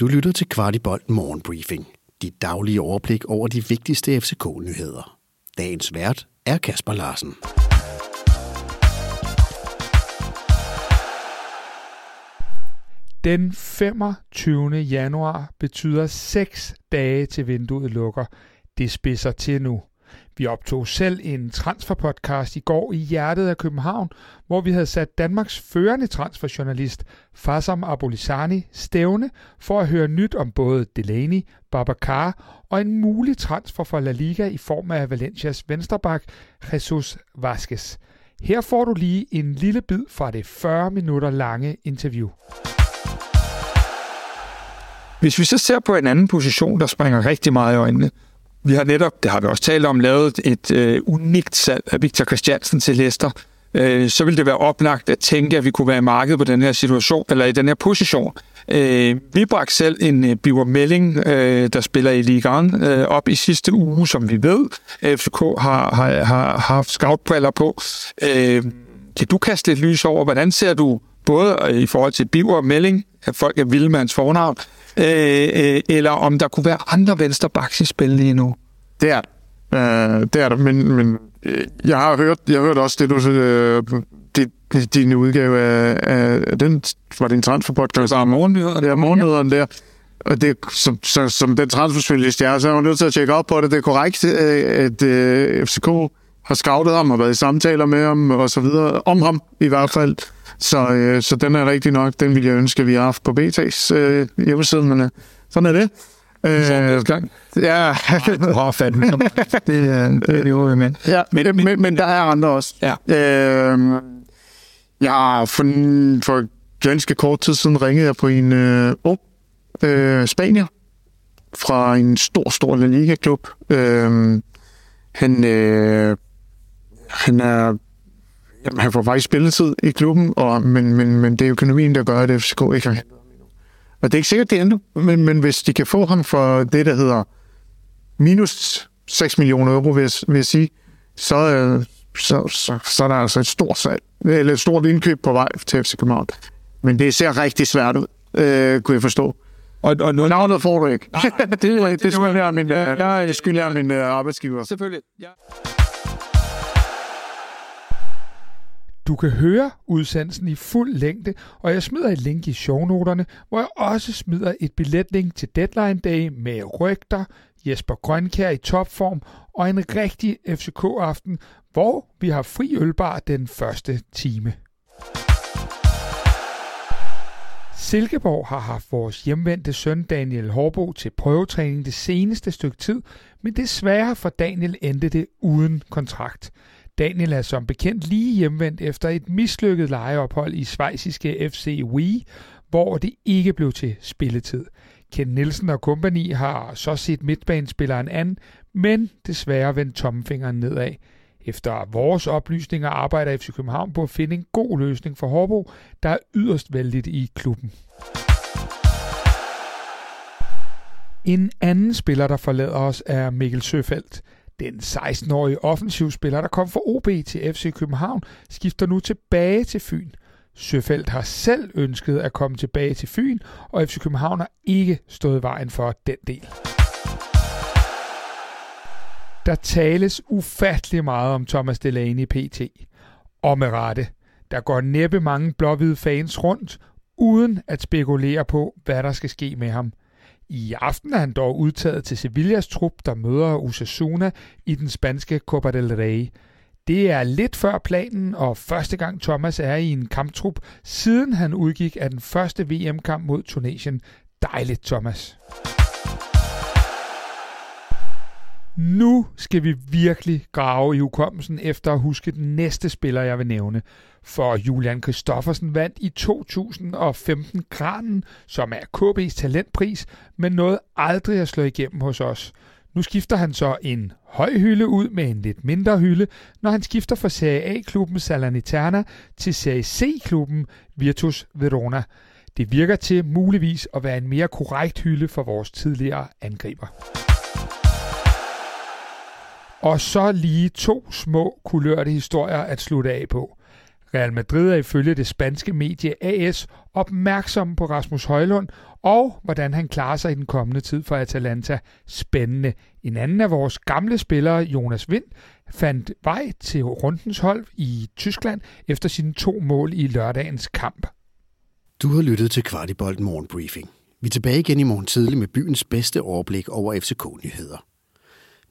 Du lytter til Kvartibolt Morgenbriefing. Dit daglige overblik over de vigtigste FCK-nyheder. Dagens vært er Kasper Larsen. Den 25. januar betyder 6 dage til vinduet lukker. Det spidser til nu. Vi optog selv en transferpodcast i går i hjertet af København, hvor vi havde sat Danmarks førende transferjournalist Fasam Abolisani stævne for at høre nyt om både Delaney, Babacar og en mulig transfer for La Liga i form af Valencias vensterbak Jesus Vasquez. Her får du lige en lille bid fra det 40 minutter lange interview. Hvis vi så ser på en anden position, der springer rigtig meget i øjnene, vi har netop, det har vi også talt om, lavet et øh, unikt salg af Victor Christiansen til Leicester. Øh, så vil det være oplagt at tænke, at vi kunne være i markedet på den her situation, eller i den her position. Øh, vi bragte selv en øh, Biver Melling, øh, der spiller i Ligaen, øh, op i sidste uge, som vi ved. FCK har, har, har, har haft scoutbriller på. Øh, kan du kaste lidt lys over, hvordan ser du både øh, i forhold til Biver og Melling, at folk er vilde med hans fornavn, øh, øh, eller om der kunne være andre venstrebacks i spil lige nu. Det er øh, det er der, men, men øh, jeg har hørt, jeg har hørt også det, du øh, det, din udgave af, af den, var det en transferpodcast? Der er er morgennyhederne der. Og det, som, som, som den transferspecialist jeg er, så er jeg nødt til at tjekke op på det. Det er korrekt, øh, at øh, FCK har scoutet ham og været i samtaler med ham og så videre. Om ham i hvert fald. Så, øh, så den er rigtig nok. Den ville jeg ønske, at vi har haft på BT's øh, hjemmeside, men øh, sådan er det. Øh, gang. Ja. Har fat det, er, det er det jo, men. Ja, men, men, men der er andre også. Ja. Øh, jeg har for, for ganske kort tid siden ringet jeg på en øh, ung øh, spanier fra en stor, stor La Liga-klub. Øh, han, øh, han er Jamen, han får faktisk spilletid i klubben, og, men, men, men det er økonomien, der gør, at FCK ikke har hentet ham endnu. Og det er ikke sikkert, det er endnu, men, men hvis de kan få ham for det, der hedder minus 6 millioner euro, vil jeg, vil jeg sige, så, øh, så, så, så er der altså et stort salg, eller et stort indkøb på vej til FC København. Men det ser rigtig svært ud, øh, kunne jeg forstå. Og, og nu... Navnet får du ikke. Nej, det, det, det, skylder jeg min, øh, jeg skylder min uh, arbejdsgiver. Selvfølgelig, ja. Du kan høre udsendelsen i fuld længde, og jeg smider et link i shownoterne, hvor jeg også smider et billetlink til Deadline Day med rygter, Jesper Grønkær i topform og en rigtig FCK-aften, hvor vi har fri ølbar den første time. Silkeborg har haft vores hjemvendte søn Daniel Horbo til prøvetræning det seneste stykke tid, men desværre for Daniel endte det uden kontrakt. Daniel er som bekendt lige hjemvendt efter et mislykket lejeophold i svejsiske FC Wii, hvor det ikke blev til spilletid. Ken Nielsen og kompagni har så set midtbanespilleren an, men desværre vendt tommelfingeren nedad. Efter vores oplysninger arbejder FC København på at finde en god løsning for Hårbo, der er yderst vældigt i klubben. En anden spiller, der forlader os, er Mikkel Søfeldt. Den 16-årige offensivspiller, der kom fra OB til FC København, skifter nu tilbage til Fyn. Søfeldt har selv ønsket at komme tilbage til Fyn, og FC København har ikke stået vejen for den del. Der tales ufattelig meget om Thomas Delaney i PT. Og med rette. Der går næppe mange blåhvide fans rundt, uden at spekulere på, hvad der skal ske med ham – i aften er han dog udtaget til Sevillas trup, der møder Osasuna i den spanske Copa del Rey. Det er lidt før planen, og første gang Thomas er i en kamptrup, siden han udgik af den første VM-kamp mod Tunesien. Dejligt, Thomas. Nu skal vi virkelig grave i hukommelsen efter at huske den næste spiller, jeg vil nævne. For Julian Kristoffersen vandt i 2015 Granen, som er KB's talentpris, men nåede aldrig at slå igennem hos os. Nu skifter han så en høj hylde ud med en lidt mindre hylde, når han skifter fra Serie A-klubben Salernitana til Serie C-klubben Virtus Verona. Det virker til muligvis at være en mere korrekt hylde for vores tidligere angriber. Og så lige to små kulørte historier at slutte af på. Real Madrid er ifølge det spanske medie AS opmærksom på Rasmus Højlund og hvordan han klarer sig i den kommende tid for Atalanta. Spændende. En anden af vores gamle spillere, Jonas Vind, fandt vej til rundens hold i Tyskland efter sine to mål i lørdagens kamp. Du har lyttet til Kvartibolt Morgenbriefing. Vi er tilbage igen i morgen tidlig med byens bedste overblik over FCK-nyheder.